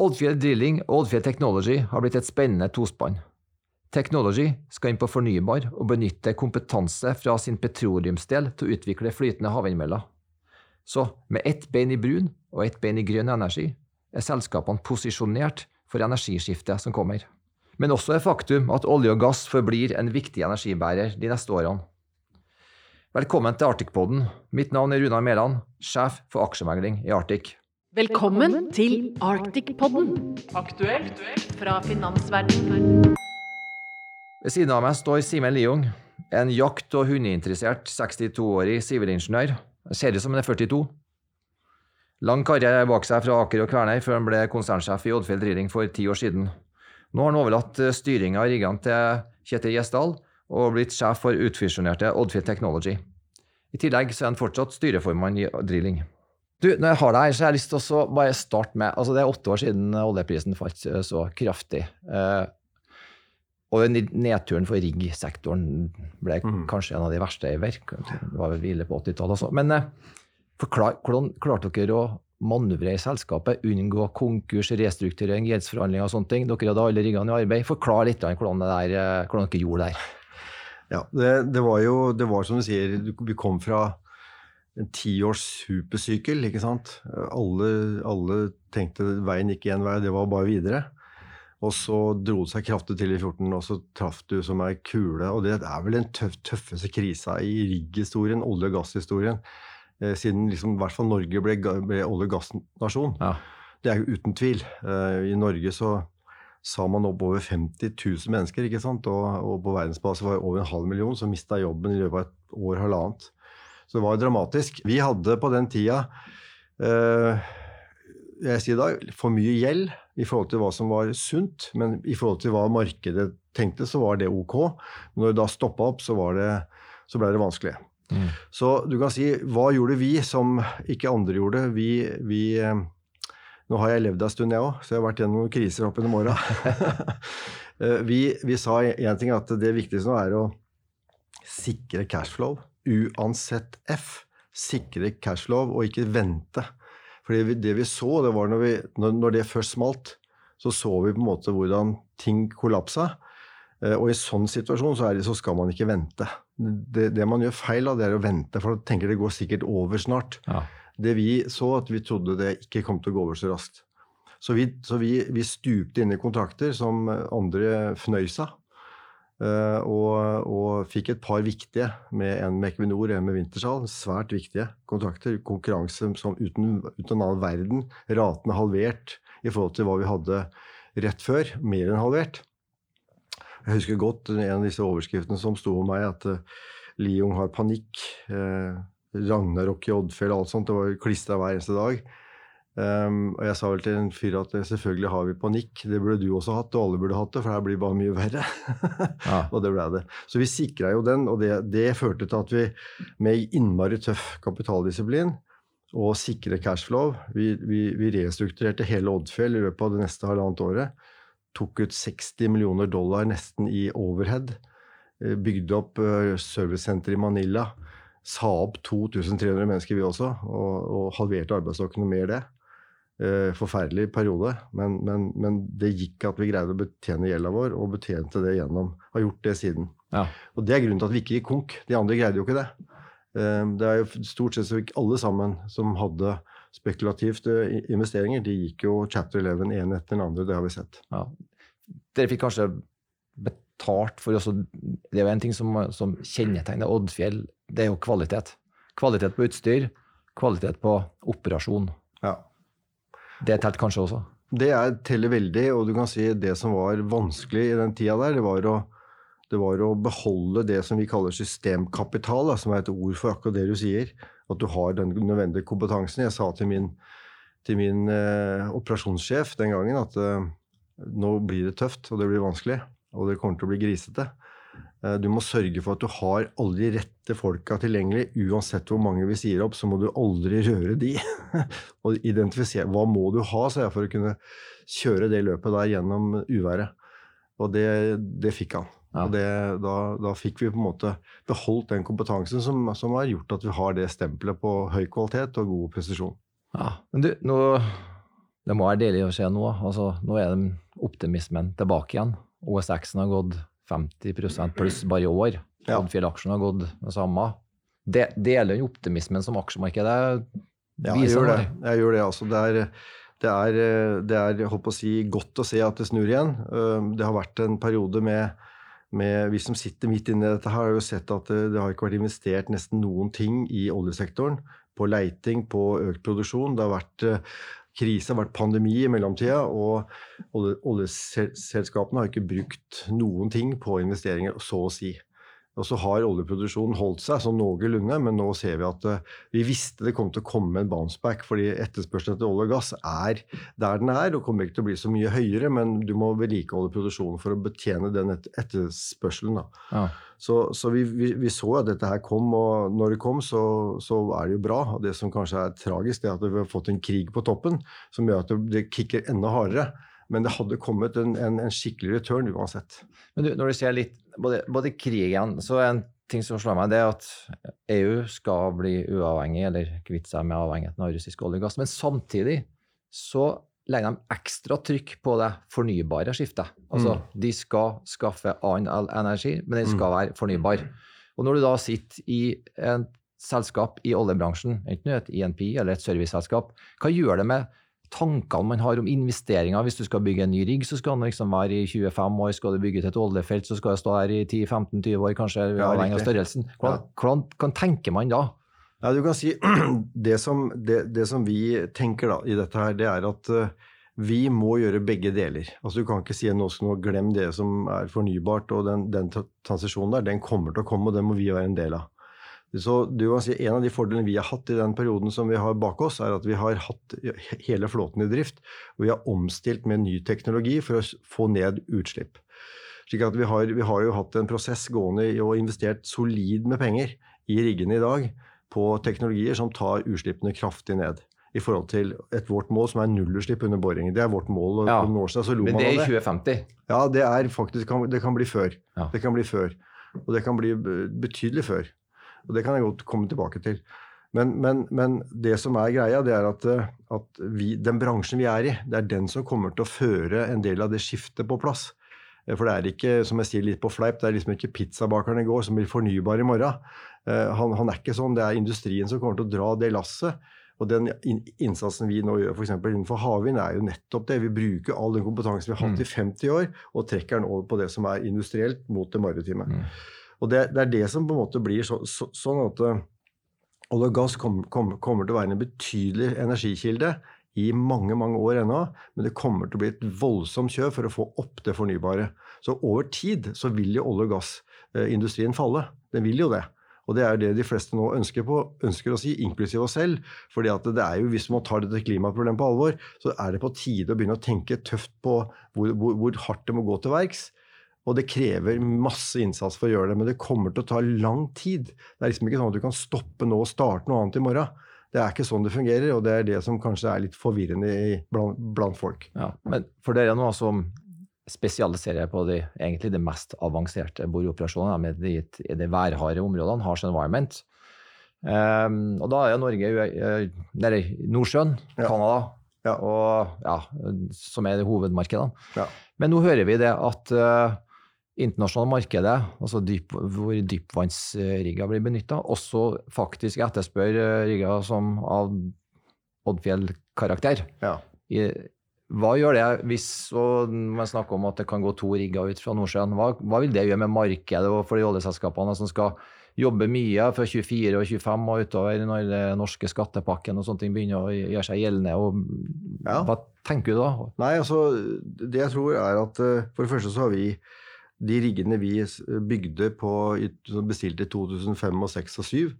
Oddfjell Drilling og Oddfjell Technology har blitt et spennende tospann. Technology skal inn på fornybar og benytte kompetanse fra sin petroleumsdel til å utvikle flytende havvindmøller. Så med ett bein i brun og ett bein i grønn energi er selskapene posisjonert for energiskiftet som kommer. Men også er faktum at olje og gass forblir en viktig energibærer de neste årene. Velkommen til Arctic-poden. Mitt navn er Runar Mæland, sjef for aksjemegling i Arctic. Velkommen til Arctic-podden, aktuelt fra finansverdenen. Ved siden av meg står Simen Liung, en jakt- og hundeinteressert 62-årig sivilingeniør. Ser ut som han er 42. Lang karriere bak seg fra Aker og Kværner før han ble konsernsjef i Oddfjell Drilling for ti år siden. Nå har han overlatt styringa av riggene til Kjetil Gjesdal og blitt sjef for utfusjonerte Oddfjell Technology. I tillegg så er han fortsatt styreformann i Drilling. Du, når jeg har deg her, så har jeg lyst til å bare starte med altså Det er åtte år siden oljeprisen falt så kraftig. Eh, og nedturen for riggsektoren ble mm. kanskje en av de verste i verk. Det var vel hvile på 80-tallet også. Men eh, forklar, hvordan klarte dere å manøvrere i selskapet, unngå konkurs, restrukturering, gjeldsforhandlinger og sånne ting? Dere hadde alle riggene i arbeid. Forklar litt hvordan, der, eh, hvordan dere gjorde det her. Ja, det, det, var jo det var som du sier, vi kom fra en tiårs supersykkel, ikke sant. Alle, alle tenkte veien gikk én vei, det var bare videre. Og så dro det seg kraftig til i 14, og så traff du som ei kule. Og det er vel den tøff, tøffeste krisa i rigghistorien, olje- og gasshistorien. Eh, siden liksom, i hvert fall Norge ble, ble olje- og gassnasjon. Ja. Det er jo uten tvil. Eh, I Norge så sa man opp over 50 000 mennesker, ikke sant? Og, og på verdensbasis var det over en halv million som mista jobben i løpet av et år, halvannet. Så det var dramatisk. Vi hadde på den tida eh, jeg sier da, for mye gjeld i forhold til hva som var sunt, men i forhold til hva markedet tenkte, så var det ok. Når det da stoppa opp, så, det, så ble det vanskelig. Mm. Så du kan si, hva gjorde vi som ikke andre gjorde? Vi, vi Nå har jeg levd en stund, jeg òg, så jeg har vært gjennom noen kriser opp gjennom åra. Eh, vi, vi sa én ting, at det viktigste nå er å sikre cashflow. Uansett F. Sikre cashflow og ikke vente. Fordi det vi så, det var når, vi, når, det først smalt, så så vi på en måte hvordan ting kollapsa. Eh, og i sånn situasjon så, det, så skal man ikke vente. Det, det, man gjør feil av, det er å vente, for da tenker det går sikkert over snart. Ja. Det vi så, at vi trodde det ikke kom til å gå over så raskt. Så vi, så vi, vi stupte inn i kontrakter som andre fnøys av. Uh, og, og, fikk et par viktige, med en med Equinor og en med Wintershall. Svært viktige kontrakter. Konkurranse som uten, uten all verden. Ratene halvert i forhold til hva vi hadde rett før. Mer enn halvert. Jeg husker godt en av disse overskriftene som sto om meg, at uh, Liung har panikk. Uh, Ragnarok i Oddfjell og alt sånt. Det var klistra hver eneste dag. Um, og jeg sa vel til en fyr at selvfølgelig har vi panikk, det burde du også hatt, og alle burde hatt det, for det blir bare mye verre. ja. Og det ble det. Så vi sikra jo den, og det, det, førte til at vi med innmari tøff kapitaldisiplin og sikre cashflow vi, vi, vi restrukturerte hele Oddfjell i løpet av det neste halvannet året. Tok ut 60 millioner dollar nesten i overhead. Eh, bygde opp uh, servicesenter i Manila. Sa opp 2300 mennesker, vi også, og, og halverte arbeidsstokkene mer det. Eh, forferdelig periode, men, men, men, det gikk at vi greide å betjene gjelda vår, og betjente det gjennom. Har gjort det siden. Ja. Og det er grunnen til at vi ikke gikk konk. De andre greide jo ikke det. Eh, det er jo stort sett så alle sammen som hadde spekulativt eh, investeringer, de gikk jo chapter 11 én etter den andre. Det har vi sett. Ja. Dere fikk kanskje betalt for også Det er jo en ting som, som kjennetegner Oddfjell, det er jo kvalitet. Kvalitet på utstyr, kvalitet på operasjon. Ja. Det telte kanskje også? Det teller veldig, og du kan si det som var vanskelig i den tida der, det var å, det var å beholde det som vi kaller systemkapital, da, som er et ord for akkurat det du sier. At du har den nødvendige kompetansen. Jeg sa til min, til min eh, operasjonssjef den gangen at eh, nå blir det tøft, og det blir vanskelig, og det kommer til å bli grisete. Eh, du må sørge for at du har alle de rette folka tilgjengelig. Uansett hvor mange vi sier opp, så må du aldri røre de. og identifisere hva må du ha jeg, for å kunne kjøre det løpet der gjennom uværet. Og det, det fikk han. Ja. Og det, da, da, fikk vi på en måte beholdt den kompetansen som, som, har gjort at vi har det stempelet på høy kvalitet og god presisjon. Ja, men du, nå Det må være deilig å se nå. Altså, nå er den optimismen tilbake igjen. OSX-en har gått 50 pluss bare i år. Oddfjell-aksjen har gått det samme. Det, deler den optimismen som aksjemarkedet Ja, jeg gjør det. Jeg gjør det altså. Det er, det er, det er å si, godt å se at det snur igjen. Det har vært en periode med, med Vi som sitter midt inne i dette, her, har jo sett at det, det har ikke vært investert nesten noen ting i oljesektoren. På leiting, på økt produksjon. Det har vært krise, vært pandemi i mellomtida. Og oljeselskapene har ikke brukt noen ting på investeringer, så å si. Og så har oljeproduksjonen holdt seg sånn noenlunde, men nå ser vi at eh, vi visste det kom til å komme en bounceback, fordi etterspørselen etter olje og gass er der den er, og kommer ikke til å bli så mye høyere, men du må vedlikeholde produksjonen for å betjene den et etterspørselen. Ja. Så, så vi, vi, vi så at dette her kom, og når det kom, så, så er det jo bra. Og det som kanskje er tragisk, det er at vi har fått en krig på toppen som gjør at det, det kicker enda hardere. Men det hadde kommet en, en, en skikkelig return uansett. Men du, når du ser litt både, både krigen, så er en ting som slår meg, det er at EU skal bli uavhengig, eller kvitte seg med avhengigheten av russisk olje og gass. Men samtidig så legger de ekstra trykk på det fornybare skiftet. Altså, de skal skaffe annen energi, men den skal være fornybar. Og når du da sitter i et selskap i oljebransjen, enten et INP eller et serviceselskap, hva gjør det med tankene man har om investeringer. Hvis du skal bygge en ny rigg, så skal den liksom være i 25 år. Skal du bygge til et oljefelt, så skal det stå der i 10-15-20 år, kanskje, Ja, avhengig av størrelsen. Hvordan, hvordan, hvordan tenker man da? Ja, du kan si det som, det, det som vi tenker da, i dette her, det er at uh, vi må gjøre begge deler. Altså Du kan ikke si nå skal glem det som er fornybart, og den, den transisjonen der, den kommer til å komme, og den må vi være en del av. Så du kan si En av de fordelene vi har hatt i den perioden som vi har bak oss, er at vi har hatt hele flåten i drift, og vi har omstilt med ny teknologi for å få ned utslipp. Slik at vi har, vi har jo hatt en prosess gående og investert solid med penger i riggene i dag på teknologier som tar utslippene kraftig ned. I forhold til et vårt mål som er nullutslipp under boring. Det er vårt mål. Ja, Men det er i 2050. Ja, det er faktisk kan- Det kan bli før. Ja. Det kan bli før. Og det kan bli betydelig før. Og det kan jeg godt komme tilbake til. Men, men, men det som er greia, det er at, eh, at vi, den bransjen vi er i, det er den som kommer til å føre en del av det skiftet på plass. Eh, For det er ikke, som jeg sier litt på fleip, det er liksom ikke pizzabakeren i går som blir fornybar i morgen. Eh, Han, han er ikke sånn. Det er industrien som kommer til å dra det lasset. Og den innsatsen vi nå gjør f.eks. innenfor havvind, er jo nettopp det. Vi bruker all den kompetansen vi har hatt i 50 år, og trekker den over på det som er industrielt mot det maritime. Mm. Og det, det er det som på en måte blir så, så, sånn at eh, olje og gass kom, kom, kommer til å være en betydelig energikilde i mange mange år ennå, men det kommer til å bli et voldsomt kjør for å få opp det fornybare. Så over tid så vil jo olje- og gassindustrien falle. Den vil jo det. Og det er det de fleste nå ønsker, på, ønsker å si, inklusiv oss selv. fordi at det er jo, Hvis man tar dette klimaproblemet på alvor, så er det på tide å begynne å tenke tøft på hvor, hvor, hvor hardt det må gå til verks. Og det krever masse innsats for å gjøre det, men det kommer til å ta lang tid. Det er liksom ikke sånn at du kan stoppe nå og starte noe annet i morgen. Det er ikke sånn det fungerer, og det er det som kanskje er litt forvirrende i, blant, blant folk. Ja, men for dere nå som spesialiserer på de, egentlig de mest avanserte boreoperasjonene med de, de værharde områdene, harsh environment, um, og da er Norge nede i Nordsjøen, Ja. Canada, Ja. og, ja, som er hovedmarkedene. Ja. Men nå hører vi det at uh, internasjonale markedet, altså dyp, hvor dypvannsrigger blir benytta, også faktisk etterspør uh, rigger som av Oddfjell-karakter. Ja. Hva gjør det hvis man snakker om at det kan gå to rigger ut fra Nordsjøen? Hva, hva vil det gjøre med markedet og for de oljeselskapene som skal jobbe mye fra 24 og 25 og utover når den norske skattepakken og sånne ting begynner å gjøre seg gjeldende? Ja. Hva tenker du da? Nei, altså, det jeg tror er at eh, for det første så har vi de riggene vi bygde på, bestilte i 2005 og 2006 og 2007,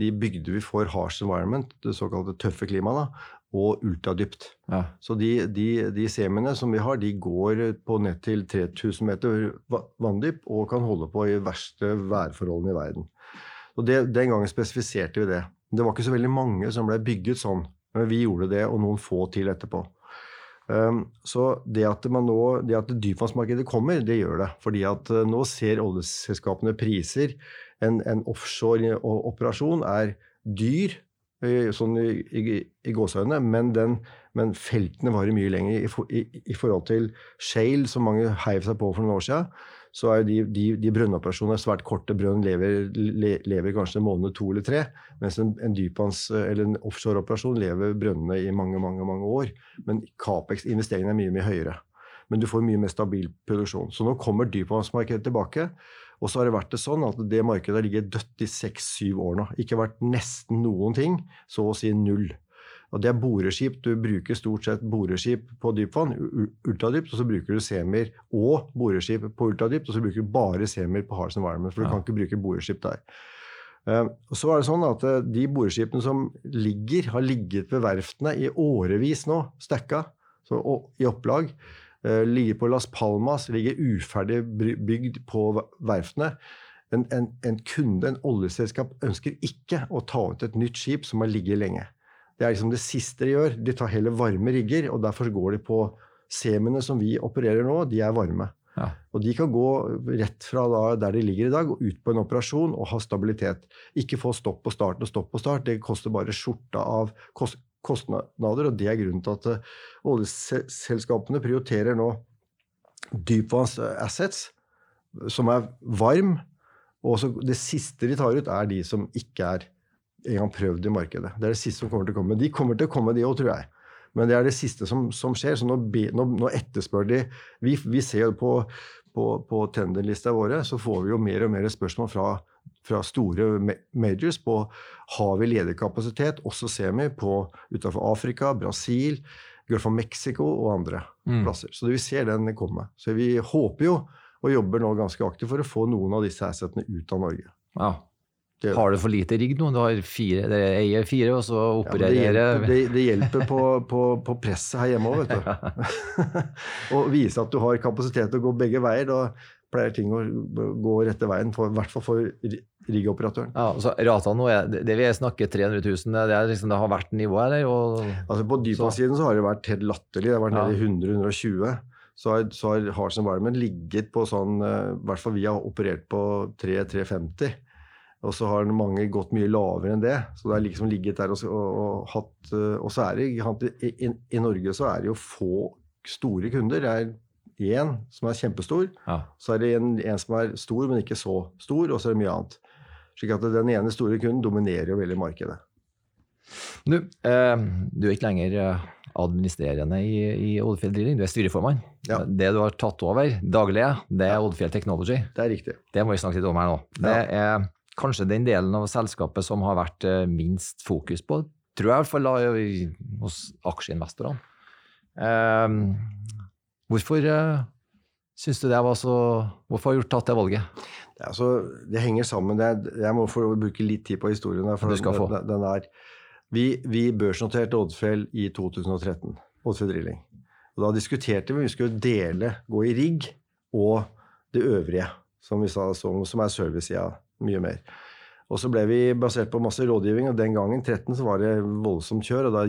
de bygde vi for harsh environment, det såkalte tøffe klimaet, og ultradypt. Ja. Så de, de, de semiene som vi har, de går på ned til 3000 meter vanndyp og kan holde på i verste værforholdene i verden. Og det, Den gangen spesifiserte vi det. Det var ikke så veldig mange som ble bygget sånn, men vi gjorde det, og noen få til etterpå. Um, så det at, nå, det at dypvannsmarkedet kommer, det gjør det. Fordi at uh, nå ser oljeselskapene priser. En, en offshore-operasjon er dyr, eh, sånn i, i, i gåseøynene, men Men feltene varer mye lenger. I, i, I, forhold til shale, som mange heiv seg på for noen år siden, så er de, de, de brønnoperasjonene svært korte. Brønn lever, le, lever, kanskje en måned, to eller tre. Mens en, en dypvanns- eller en offshoreoperasjon lever brønnene i mange, mange, mange år. Men Capex-investeringene er mye, mye høyere. Men du får mye mer stabil produksjon. Så nå kommer dypvannsmarkedet tilbake. Og så har det vært det sånn at det markedet har ligget dødt i seks-syv år nå. Ikke vært nesten noen ting, så å si null. Og det er boreskip. Du bruker stort sett boreskip på dypvann, ultradypt, og så bruker du semier og boreskip på ultradypt, og så bruker du bare semier på hards environment, for du ja. kan ikke bruke boreskip der. Uh, så er det sånn at uh, De boreskipene som ligger, har ligget ved verftene i årevis nå, stekka, i opplag, uh, ligger på Las Palmas, ligger uferdig bygd på verftene. En, en, en kunde, en oljeselskap, ønsker ikke å ta ut et nytt skip som har ligget lenge. Det er liksom det siste de gjør. De tar heller varme rigger, og derfor går de på semiene som vi opererer nå, de er varme. Ja. Og de kan gå rett fra der de ligger i dag, og ut på en operasjon og ha stabilitet. Ikke få stopp på start og stopp på start. Det koster bare skjorta av kost kostnader, og det er grunnen til at eh, oljeselskapene prioriterer nå dypvannsassets som er varm, og det siste de tar ut, er de som ikke er en gang prøvd i markedet. Det er det siste som kommer til å komme. De kommer til å komme, de òg, tror jeg. Men det er det siste som, som skjer. Så nå, nå, nå, etterspør de Vi, vi ser jo på, på, på tenderlista våre, så får vi jo mer og mer spørsmål fra, fra store majors på har vi ledig kapasitet, også semi, på utenfor Afrika, Brasil, Gulf of Mexico og andre mm. plasser. Så vi ser den komme. Så vi håper jo, og jobber nå ganske aktivt for å få noen av disse assetene ut av Norge. Ja. Det, har du for lite rigg nå? Du har fire, dere eier fire, og så opererer ja, det, hjelper, det, det hjelper på, på, på, presset her hjemme òg, vet du. Å vise at du har kapasitet til å gå begge veier. Da pleier ting å gå rette veien, i hvert fall for riggoperatøren. Ja, så rata nå er, Det vi snakker 300 000, det, er liksom, det har vært nivået, eller? Og, altså På dypvannssiden så. så har det vært helt latterlig. Det har vært ja. nede i 100-120 så har, så har Harsen Barmen ligget på sånn eh, I hvert fall vi har operert på 3-350. Og så har mange gått mye lavere enn det. Så det har liksom ligget der og, og, og hatt eh, Og så er det i, i, Norge så er det jo få store kunder. Det er én som er kjempestor. Ja. Så er det en, en, som er stor, men ikke så stor, og så er det mye annet. Slik at den ene store kunden dominerer jo veldig markedet. Du, eh, du er ikke lenger eh, administrerende i, i Oddfjell Drilling, du er styreformann. Ja. Det du har tatt over daglig, det er Oddfjell Technology. Det er riktig. Det må vi snakke litt om her nå. Det er kanskje den delen av selskapet som har vært eh, minst fokus på, tror jeg i hvert fall hos aksjeinvestorene. Um, hvorfor uh, syns du det var så Hvorfor har du tatt det valget? Det, altså, det henger sammen. Det, jeg må få bruke litt tid på historien. For den, den er, vi, vi børsnoterte Oddfjell i 2013. Oddfjell Drilling. Og da diskuterte vi om vi skulle dele, gå i rigg og det øvrige, som vi sa, som, som er servicesida mye mer. Og så ble vi basert på masse rådgivning, og den gangen, 13, så var det voldsomt kjør. Og da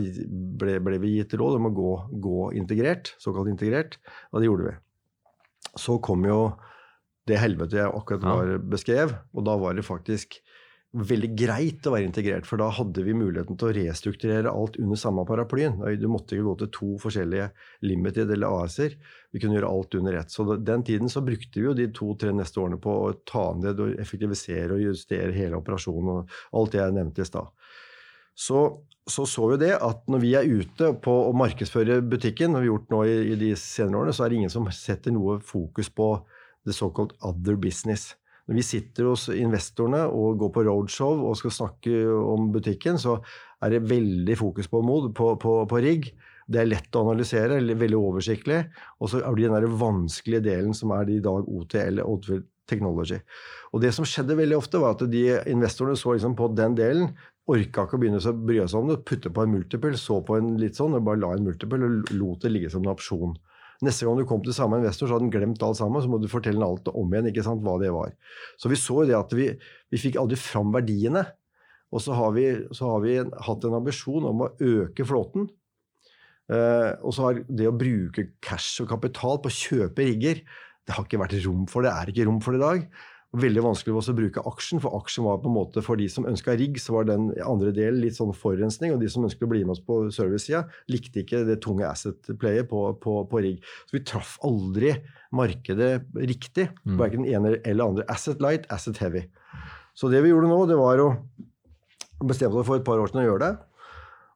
ble, ble vi gitt råd om å gå, gå, integrert, såkalt integrert, og det gjorde vi. Så kom jo det helvete jeg akkurat var beskrev, og da var det faktisk veldig greit å være integrert, for da hadde vi muligheten til å restrukturere alt under samme paraplyen. Du måtte ikke gå til to forskjellige limited eller AS-er. Vi kunne gjøre alt under ett. Så den tiden så brukte vi jo de to-tre neste årene på å ta ned og effektivisere og justere hele operasjonen og alt det jeg nevnte i stad. Så, så, så vi det at når vi er ute på å markedsføre butikken, og vi har gjort nå i, i de senere årene, så er det ingen som setter noe fokus på the so-called other business. Når vi sitter hos investorene og går på roadshow og skal snakke om butikken, så er det veldig fokus på mod, på, på, på rigg. Det er lett å analysere, veldig oversiktlig. Og så er det den der vanskelige delen som er i dag OTL, Oddfield Technology. Og det som skjedde veldig ofte, var at de investorene så liksom på den delen, orka ikke å begynne å bry seg om det, putte på en multiple, så på en litt sånn, og bare la en multiple og lot det ligge som en opsjon. Neste gang du kom til samme investor, så hadde han glemt alt sammen. Så må du fortelle alt om igjen ikke sant, hva det var. Så vi så det at vi, vi fikk aldri fram verdiene. Og så har vi, så har vi hatt en ambisjon om å øke flåten. Uh, og så har det å bruke cash og kapital på å kjøpe rigger det har ikke vært rom for det, er ikke rom for det i dag. Veldig vanskelig også å bruke aksjen, for aksjen var på en måte for de som ønska rigg, så var den andre delen litt sånn forurensning. Og de som ønsket å bli med oss på servicesida, likte ikke det tunge asset-playet på, på, på, rigg. Så vi traff aldri markedet riktig. Mm. Verken den ene eller andre. Asset light, asset heavy. Så det vi gjorde nå, det var å bestemme oss for et par år siden å gjøre det.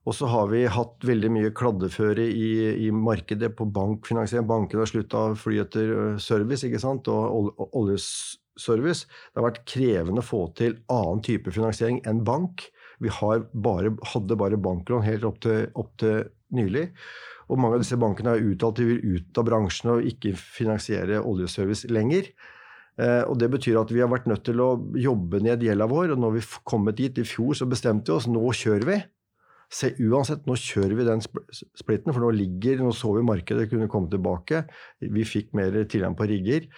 Og så har vi hatt veldig mye kladdeføre i, i markedet på bankfinansiering. Bankene har slutta å fly etter service ikke sant? og oljeservice. Det har vært krevende å få til annen type finansiering enn bank. Vi bare, hadde bare banklån helt opp til, opp til, nylig. Og mange av disse bankene har uttalt de vil ut av bransjen og ikke finansiere oljeservice lenger. Eh, og Det betyr at vi har vært nødt til å jobbe ned gjelda vår. Og når vi kom dit i fjor, så bestemte vi oss nå kjører vi se, uansett, nå kjører vi den splitten, for nå ligger, nå så vi markedet kunne komme tilbake. Vi fikk mer tilgang på rigger.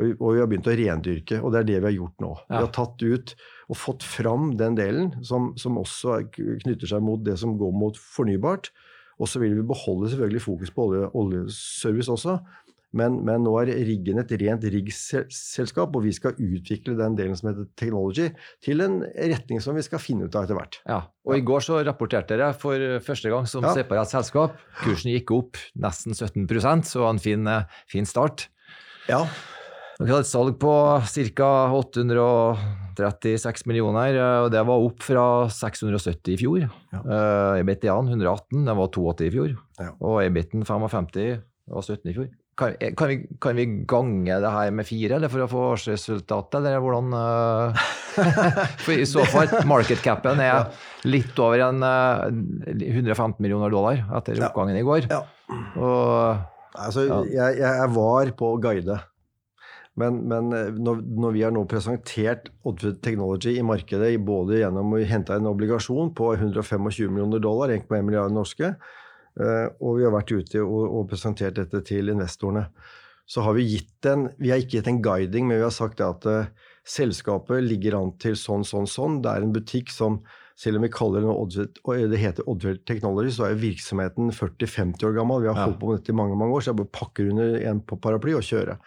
Og vi, har begynt å rendyrke, og det er det vi har gjort nå. Ja. Vi har tatt ut og fått fram den delen som, som også knytter seg mot det som går mot fornybart. Og så vil vi beholde selvfølgelig fokus på olje, oljeservice også. Men, men, nå er riggen et rent riggselskap, og vi skal utvikle den delen som heter technology, til en retning som vi skal finne ut av etter hvert. Ja, og I går så rapporterte dere for første gang som ja. separat selskap. Kursen gikk opp nesten 17% så en fin, fin start. Ja. Dere hadde et salg på ca. 836 millioner, og det var opp fra 670 i fjor. Ja. Uh, EBIT-en 118, den var 82 i fjor. Ja. Og EBIT-en 55 var 17 i fjor. Kan, kan, vi, kan, vi, gange det her med fire eller for å få årsresultatet, eller hvordan uh, For i så fall, markedcapen er litt over en uh, eh, 115 millioner dollar etter oppgangen i går. Ja. Og, altså, jeg, jeg, var på guide. Men, men eh, når, når, vi har nå presentert Oddfjord Technology i markedet, både gjennom å hente en obligasjon på 125 millioner dollar, 1,1 milliarder norske, Eh, og vi har vært ute og, og, presentert dette til investorene. Så har vi gitt en Vi har ikke gitt en guiding, men vi har sagt at uh, selskapet ligger an til sånn, sånn, sånn. Det er en butikk som selv om vi kaller det, Oddfjord, det heter Oddfjord Technology, så er virksomheten 40-50 år gammel. Vi har holdt på med dette i mange mange år, så jeg bare pakker under en på paraply og kjører.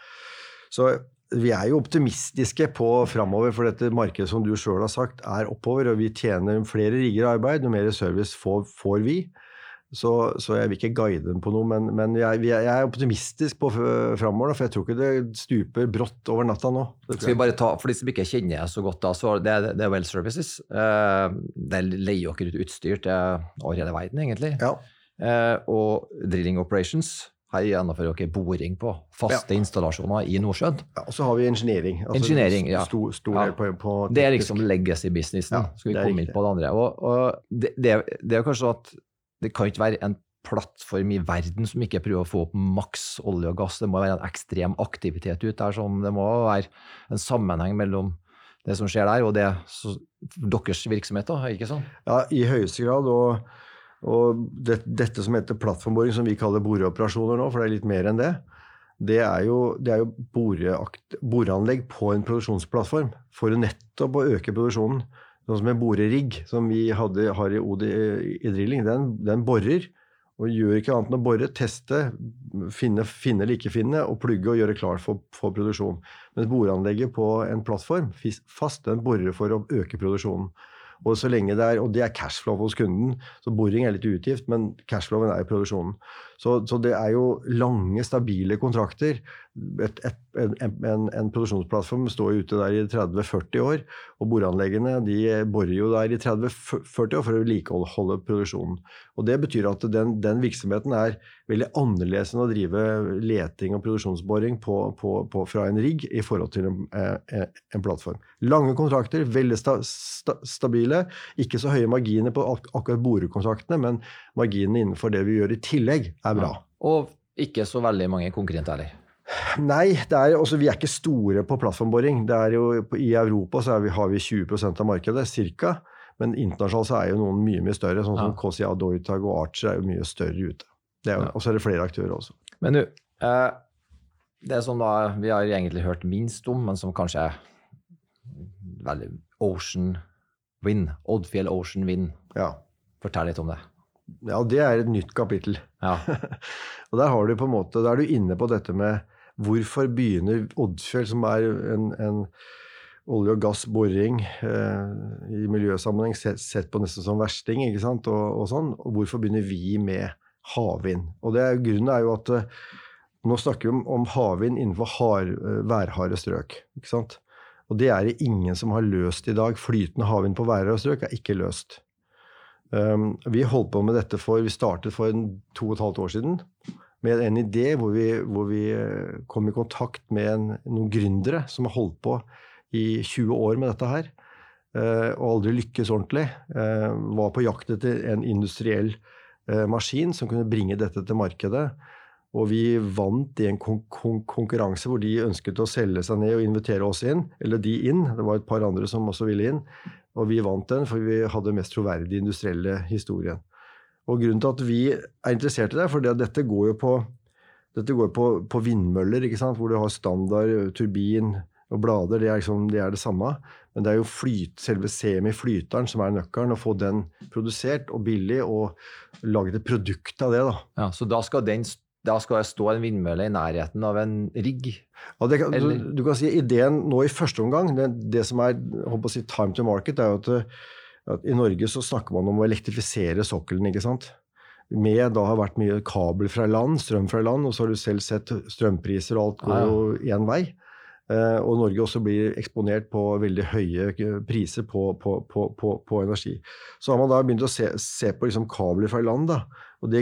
Så vi er jo optimistiske på framover, for dette markedet som du sjøl har sagt, er oppover. Og vi tjener flere rigger arbeid, jo mer service får, får vi. Så, så, jeg vil ikke guide dem på noe, men, men jeg, jeg, er optimistisk på framover. For jeg tror ikke det stuper brått over natta nå. Skal vi bare ta, For de som ikke kjenner så godt, da, så det, det er Well Services. Eh, det leier dere ut utstyr til over hele verden, egentlig. Ja. Eh, og Drilling Operations. Her gjennomfører dere boring på faste ja. installasjoner i Nordsjøen. Ja, Og så har vi engineering. Altså engineering, ja. Stor, stor ja. På, på det er liksom legacy-businessen. Ja, Skal vi komme inn på det andre. Og, og det, det, det, er kanskje at det kan ikke være en plattform i verden som ikke prøver å få opp maks olje og gass. Det må være en ekstrem aktivitet ut der. Sånn, det må være en sammenheng mellom det som skjer der, og det, så, deres virksomhet. da, ikke sånn? Ja, i høyeste grad. Og, og det, dette som heter plattformboring, som vi kaller boreoperasjoner nå, for det er litt mer enn det, det er jo, jo boreanlegg på en produksjonsplattform for nettopp å øke produksjonen. Sånn som en borerigg som vi hadde, har i OD i drilling, den, den, borer. Og gjør ikke annet enn å bore, teste, finne, finne eller ikke finne, og plugge og gjøre klart for, for produksjon. Mens boreanlegget på en plattform, fast, den borer for å øke produksjonen. Og så lenge det er, og det er cashflow hos kunden. Så boring er litt utgift, men cashflowen er i produksjonen. Så, så, det er jo lange, stabile kontrakter. Et, et, en, en, en, produksjonsplattform står ute der i 30-40 år, og boreanleggene de borer jo der i 30-40 år for å vedlikeholde produksjonen. Og Det betyr at den, den, virksomheten er veldig annerledes enn å drive leting og produksjonsboring på, på, på, fra en rigg i forhold til en, eh, en plattform. Lange kontrakter, veldig sta, sta, stabile. Ikke så høye marginer på ak akkurat borekontraktene, men marginene innenfor det vi gjør i tillegg, er bra. Ja. Og ikke så veldig mange konkurrenter heller. Nei, er, også, altså, vi er ikke store på plattformboring. I Europa vi, har vi 20% av markedet, ca. Men internasjonalt så er jo noen mye mye større. Sånn som ja. KCA, Deutag og Archer er jo mye større ute. Ja. Og så er det flere aktører også. Men du, eh, det som da vi har egentlig hørt minst om, men som kanskje er veldig Ocean Wind. Oddfjell Ocean Wind. Ja. Fortell litt om det. Ja, det er et nytt kapittel. Ja. og der har du på en måte, da er du inne på dette med hvorfor begynner Oddfjell, som er en, en olje- og gassboring eh, i miljøsammenheng sett, sett, på nesten som versting. ikke sant, og, og, sånn, og hvorfor begynner vi med havvind? Og det er, Grunnen er jo at eh, nå snakker vi om, om havvind innenfor hard, eh, værharde strøk. ikke sant? Og det er det ingen som har løst i dag. Flytende havvind på værharde strøk er ikke løst. Um, vi holdt på med dette for, vi startet for to og et halvt år siden med en idé hvor vi, hvor vi eh, kom i kontakt med en, noen gründere som har holdt på i 20 år med dette her, eh, og aldri lykkes ordentlig. Eh, var på jakt etter en industriell maskin som kunne bringe dette til markedet. Og vi vant i en kon kon konkurranse hvor de ønsket å selge seg ned og invitere oss inn. Eller de inn, det var et par andre som også ville inn. Og vi vant den, for vi hadde den mest troverdige industrielle historien. Og grunnen til at vi er interessert i det, for dette går jo på, går på, på vindmøller, hvor du har standard turbin, og blader det er, liksom, det er, det samme. Men det er jo flyt, selve semiflyteren som er nøkkelen. Å få den produsert og billig og laget et produkt av det. da. Ja, Så da skal, den, da skal det stå en vindmølle i nærheten av en rigg? Det, du, du, kan si Ideen nå i første omgang, det, det som er si, time to market, er jo at, at, i Norge så snakker man om å elektrifisere sokkelen. ikke sant? Med da har vært mye kabel fra land, strøm fra land, og så har du selv sett strømpriser og alt går jo én vei. Eh, og Norge også blir eksponert på veldig høye priser på, på, på, på energi. Så har man da begynt å se, se på liksom kabler fra land. da, og det,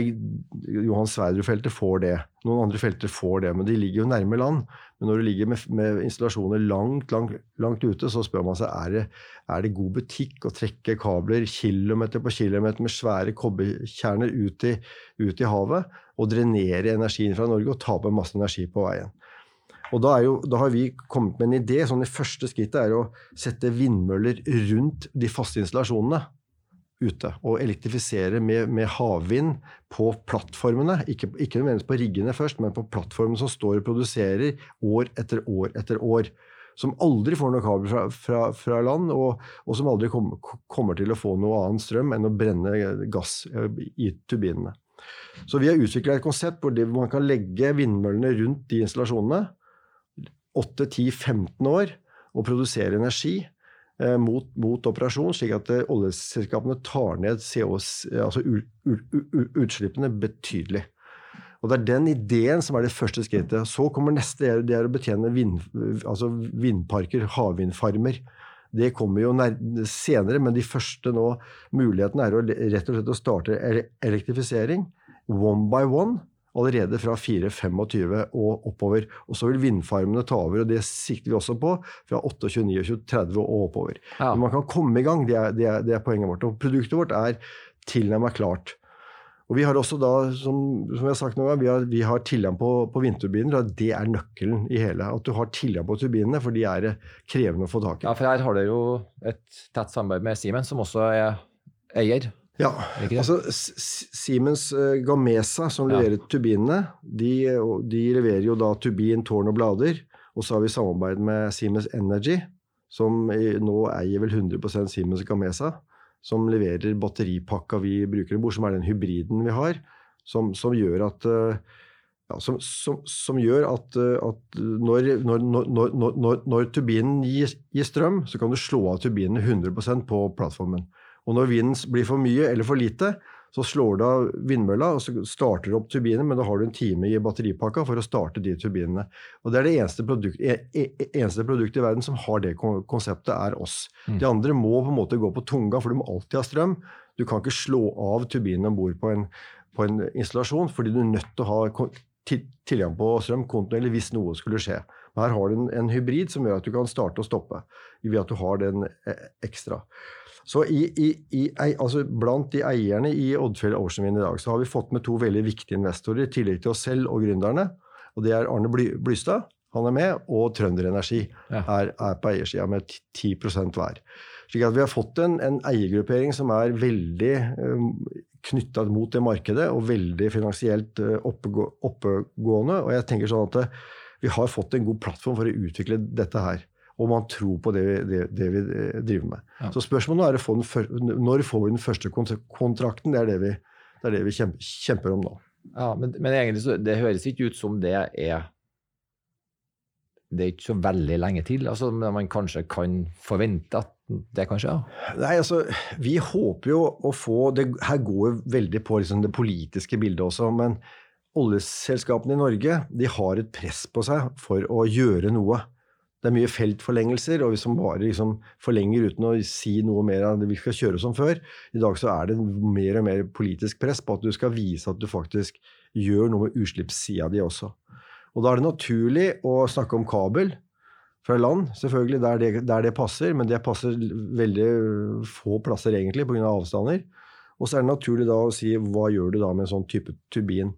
Johan Sverdrup-feltet får det. Noen andre felter får det, men de ligger jo nærme land. Men når du ligger med, med installasjoner langt, langt, langt, ute, så spør man seg er det er det god butikk å trekke kabler kilometer på kilometer med svære kobberkjerner ut i, ut i havet og drenere energien fra Norge og tape masse energi på veien. Og da, jo, da, har vi kommet med en idé. sånn Det første skrittet er å sette vindmøller rundt de faste installasjonene ute. Og elektrifisere med, med havvind på plattformene. Ikke, ikke nødvendigvis på riggene først, men på plattformene som står og produserer år etter år etter år. Som aldri får noe kabel fra, fra, fra land, og, og, som aldri kom, kommer til å få noe annen strøm enn å brenne gass eh, i turbinene. Så vi har utvikla et konsept hvor man kan legge vindmøllene rundt de installasjonene 8-10-15 år og produsere energi mot, mot, operasjon, slik at eh, oljeselskapene tar ned COs, altså u, u, utslippene betydelig. Og Det er den ideen som er det første skrittet. Så kommer neste, det er å betjene vind, altså vindparker, havvindfarmer. Det kommer jo senere, men de første nå mulighetene er å, rett og slett å starte elektrifisering one by one allerede fra 4-25 og oppover. Og så vil vindfarmene ta over, og det sikter vi også på fra 28, 29, 30 og oppover. Ja. Men man kan komme i gang, det er, det, er, det er, poenget vårt. Og produktet vårt er tilnærmet klart. Og vi har også da, som, som jeg har sagt noen gang, vi har, vi har tilgang på, på vindturbiner. og Det er nøkkelen i hele. At du har tilgang på turbinene, for de er krevende å få tak i. Ja, for her har dere jo et tett samarbeid med Siemens, som også er eier. Ja. altså Siemens uh, Gamesa, som leverer ja. turbinene, de, de, leverer jo da turbin, tårn og blader. Og så har vi samarbeid med Siemens Energy, som nå eier vel 100% Siemens Gamesa. Som leverer batteripakka vi bruker i bord, som er den hybriden vi har. Som, som gjør at uh, ja, som, som, som, gjør at, eh, at når, når, når, når, turbinen gir, gir, strøm, så kan du slå av turbinen 100% på plattformen. Og når vinden blir for mye eller for lite, så slår du av vindmølla og så starter du opp turbinen, men da har du en time i batteripakka for å starte de turbinene. Og Det er det eneste produktet, e, e, e, eneste produktet i verden som har det konseptet, er oss. Mm. De andre må på en måte gå på tunga, for du må alltid ha strøm. Du kan ikke slå av turbinen om bord på, på, en installasjon, fordi du er nødt til å ha tilgang på strøm kontinuerlig hvis noe skulle skje. Her har du en, en, hybrid som gjør at du kan starte og stoppe ved at du har den ekstra. Så i, i, i, altså blant de eierne i Oddfjell Ocean Wind i dag, så har vi fått med to veldig viktige investorer, i tillegg til oss selv og gründerne. Og det er Arne Blystad, han er med, og Trønder Energi ja. er, er, på eiersida med 10% hver. Slik at vi har fått en, en eiergruppering som er veldig um, knytta mot det markedet, og veldig finansielt uh, oppegående. Og jeg tenker sånn at vi har fått en god plattform for å utvikle dette her og man tror på det, det, det vi eh, driver med. Ja. Så spørsmålet er å få den, når får vi den første kontrakten. Det er det vi, det er det vi kjemper, kjemper, om nå. Ja, men, men egentlig så, det høres ikke ut som det er det er ikke så veldig lenge til. Altså, man kanskje kan forvente at det kan skje? Ja. Nei, altså, Vi håper jo å få det, Her går jo veldig på liksom, det politiske bildet også. Men oljeselskapene i Norge de har et press på seg for å gjøre noe. Det er mye feltforlengelser, og hvis man bare liksom forlenger uten å si noe mer det vi skal kjøre som før I dag så er det mer og mer politisk press på at du skal vise at du faktisk gjør noe med utslippssida di også. Og da er det naturlig å snakke om kabel fra land, selvfølgelig, der det, der det passer, men det passer veldig få plasser egentlig pga. Av avstander. Og så er det naturlig da å si hva gjør du da med en sånn type turbin.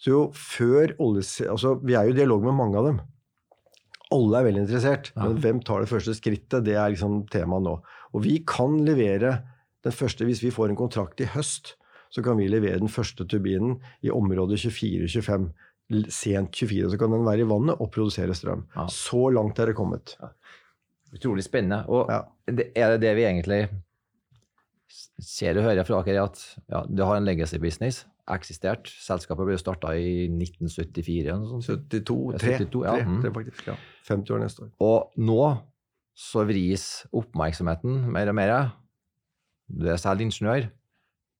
Så jo før oljes... Altså, vi er jo i dialog med mange av dem. Alle er veldig interessert, men hvem tar det første skrittet? Det er liksom temaet nå. Og vi kan levere den første, hvis vi får en kontrakt i høst, så kan vi levere den første turbinen i området 24-25 sent 24, så kan den være i vannet og produsere strøm. Ja. Så langt er det kommet. Ja. Utrolig spennende. Og ja. er det det vi egentlig ser og hører fra Aker, at ja, du har en legacy business, eksistert. Selskapet ble starta i 1974. 72, 3, 72, ja. 3, 3 faktisk, ja. 50 år neste år. Og nå så vris oppmerksomheten mer og mer, du er selv ingeniør,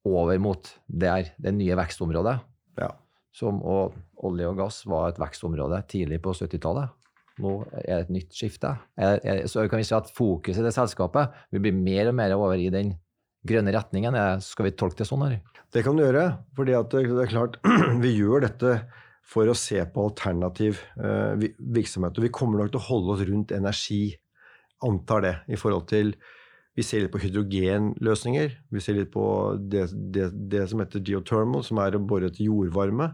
over mot det, det nye vekstområdet. Ja. Som, og olje og gass var et vekstområde tidlig på 70-tallet. Nå er det et nytt skifte. Er, er, så kan vi si at fokuset i det selskapet vil bli mer og mer over i den grønne retningen. Skal vi tolke det sånn? Her? Det kan du gjøre. For det er klart, vi gjør dette for å se på alternativ uh, virksomhet. Og vi kommer nok til å holde oss rundt energi, antar det, i forhold til vi ser litt på hydrogenløsninger. Vi ser litt på det, det, det som heter geothermal, som er å bore til jordvarme.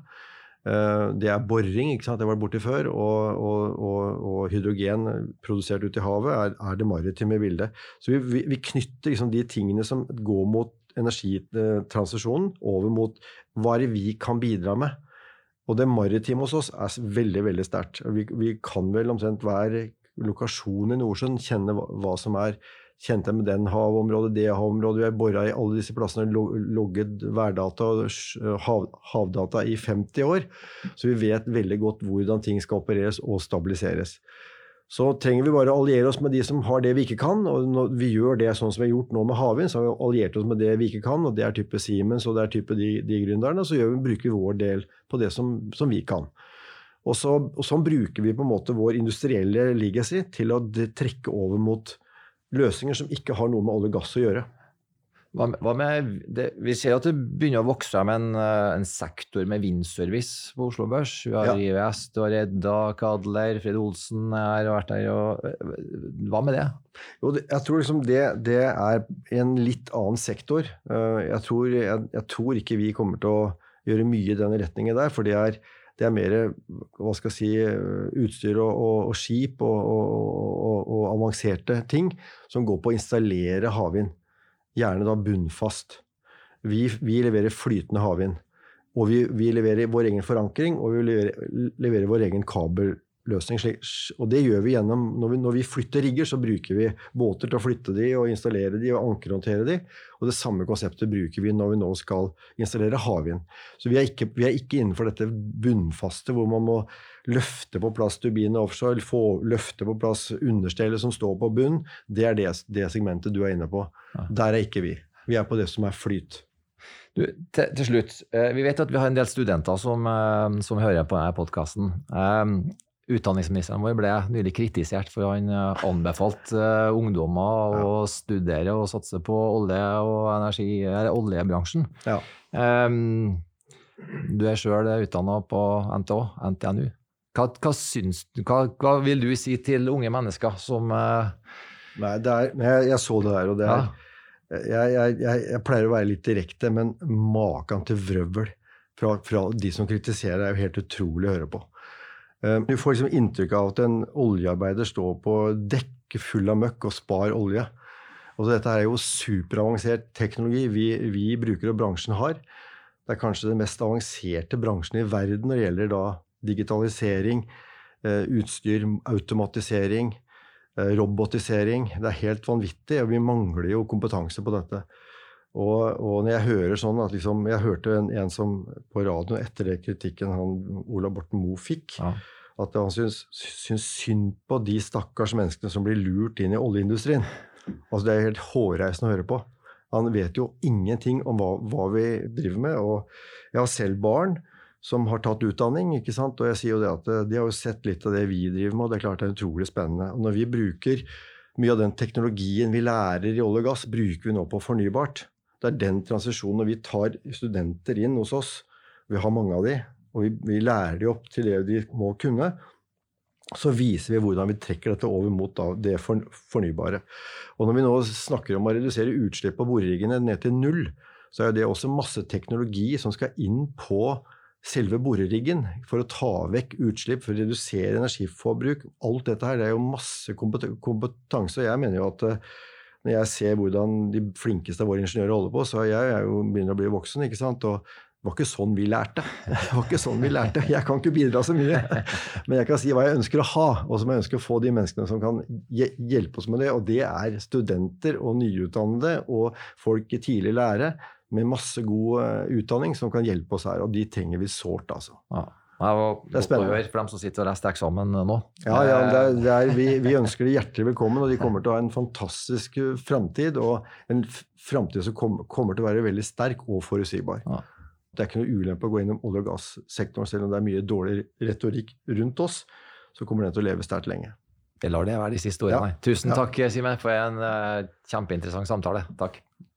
Eh, det er boring, ikke sant? det var borti før. Og, og, og, og, hydrogen produsert ute i havet er, er det maritime bildet. Så vi, vi, vi knytter liksom de tingene som går mot energitransisjonen, over mot hva det vi kan bidra med. Og det maritime hos oss er veldig veldig sterkt. Vi, vi, kan vel omtrent hver lokasjon i Nordsjøen kjenne hva, hva som er kjente jeg med den havområdet, det havområdet. Vi har bora i alle disse plassene, logget værdata og hav, havdata i 50 år. Så vi vet veldig godt hvordan ting skal opereres og stabiliseres. Så trenger vi bare å alliere oss med de som har det vi ikke kan. Og når vi gjør det sånn som vi har gjort nå med havvind, så har vi alliert oss med det vi ikke kan, og det er type Siemens og det er type de, de gründerne. Så vi, bruker vi vår del på det som, som vi kan. Og, så, og sånn bruker vi på en måte vår industrielle legacy til å trekke over mot løsninger som ikke har noe med olje og gass å gjøre. Hva med, hva med det, vi ser at det begynner å vokse frem en, eh, en sektor med vindservice på Oslo Børs. Vi har ja. IVS, du har Redda, Kadler, Fred Olsen har vært der. Og, eh, hva med det? Jo, jeg tror liksom det, det, er en litt annen sektor. Eh, jeg tror, jeg, jeg tror, ikke vi kommer til å gjøre mye i den retningen der. for det er det er mer hva skal jeg si, utstyr og, og, og skip og, og, avanserte ting som går på å installere havvind. Gjerne da bunnfast. Vi, vi leverer flytende havvind. Og vi, vi, leverer vår egen forankring, og vi leverer, leverer vår egen kabel, løsning. Og det gjør vi gjennom når vi, når vi, flytter rigger, så bruker vi båter til å flytte de og installere de og ankerhåndtere de. Og det samme konseptet bruker vi når vi nå skal installere havvind. Så vi er, ikke, vi er ikke innenfor dette bunnfaste hvor man må løfte på plass turbinene offshore, få løfte på plass understellet som står på bunn. Det er det, det segmentet du er inne på. Der er ikke vi. Vi er på det som er flyt. Du, til, til, slutt, eh, Vi vet at vi har en del studenter som, eh, som hører på denne podkasten. Utdanningsministeren vår ble nylig kritisert for han eh, anbefalte uh, ungdommer å studere og satse på olje- og energi, eller oljebransjen. Ja. Um, du er sjøl utdanna på NTH, NTNU. Hva, hva, syns, hva, hva, vil du si til unge mennesker som uh... Nei, er, jeg, jeg, så det der, og det er ja. jeg, jeg, jeg, pleier å være litt direkte, men maken til vrøvl fra, fra de som kritiserer, er jo helt utrolig å høre på. Eh, du får liksom inntrykk av at en oljearbeider står på dekk full av møkk og spar olje. Altså dette er jo superavansert teknologi vi, vi, bruker og bransjen har. Det er kanskje den mest avanserte bransjen i verden når det gjelder da digitalisering, eh, utstyr, automatisering, eh, robotisering. Det er helt vanvittig, og vi mangler jo kompetanse på dette. Og, og, når jeg hører sånn at liksom, Jeg hørte en, en, som på radioen etter det kritikken han, Ola Borten Moe fikk, ja. at han syns, syns synd på de stakkars menneskene som blir lurt inn i oljeindustrien. Altså Det er helt hårreisende å høre på. Han vet jo ingenting om hva, hva, vi driver med. Og jeg har selv barn som har tatt utdanning, ikke sant? og jeg sier jo det at de har jo sett litt av det vi driver med, og det er klart det er utrolig spennende. Og når vi bruker mye av den teknologien vi lærer i olje og gass, bruker vi nå på fornybart. Det er den transisjonen når vi tar studenter inn hos oss. Vi har mange av de, og vi, vi lærer de opp til det de må kunne. Så viser vi hvordan vi trekker dette over mot det for, fornybare. Og når vi nå snakker om å redusere utslipp på boreriggene ned til null, så er det også masse teknologi som skal inn på selve boreriggen for å ta vekk utslipp, for å redusere energiforbruk. Alt dette her det er jo masse kompetanse. og Jeg mener jo at eh, når jeg ser hvordan de flinkeste av våre ingeniører holder på, så jeg jeg jo begynner å bli voksen. ikke sant? Og det var ikke sånn vi lærte. Det var ikke sånn vi lærte. Jeg kan ikke bidra så mye. Men jeg kan si hva jeg ønsker å ha, og som jeg ønsker å få de menneskene som kan hjelpe oss med det. Og det er studenter og nyutdannede og folk i tidlig lære med masse god eh, utdanning som kan hjelpe oss her. Og de trenger vi sårt, altså. Ja. Det er spennende. For dem som sitter og leser eksamen nå. Ja, ja det er, det er, vi, vi, ønsker de hjertelig velkommen, og de kommer til å ha en fantastisk eh, framtid. Og en framtid som kom, kommer til å være veldig sterk og forutsigbar. Ja. Det er ikke noe ulempe å gå innom olje- og gassektoren, selv om det er mye dårlig retorikk rundt oss. Så kommer den til å leve sterkt lenge. Jeg lar det være de siste ordene. Ja. Tusen takk, Simen, for en uh, kjempeinteressant samtale. Takk.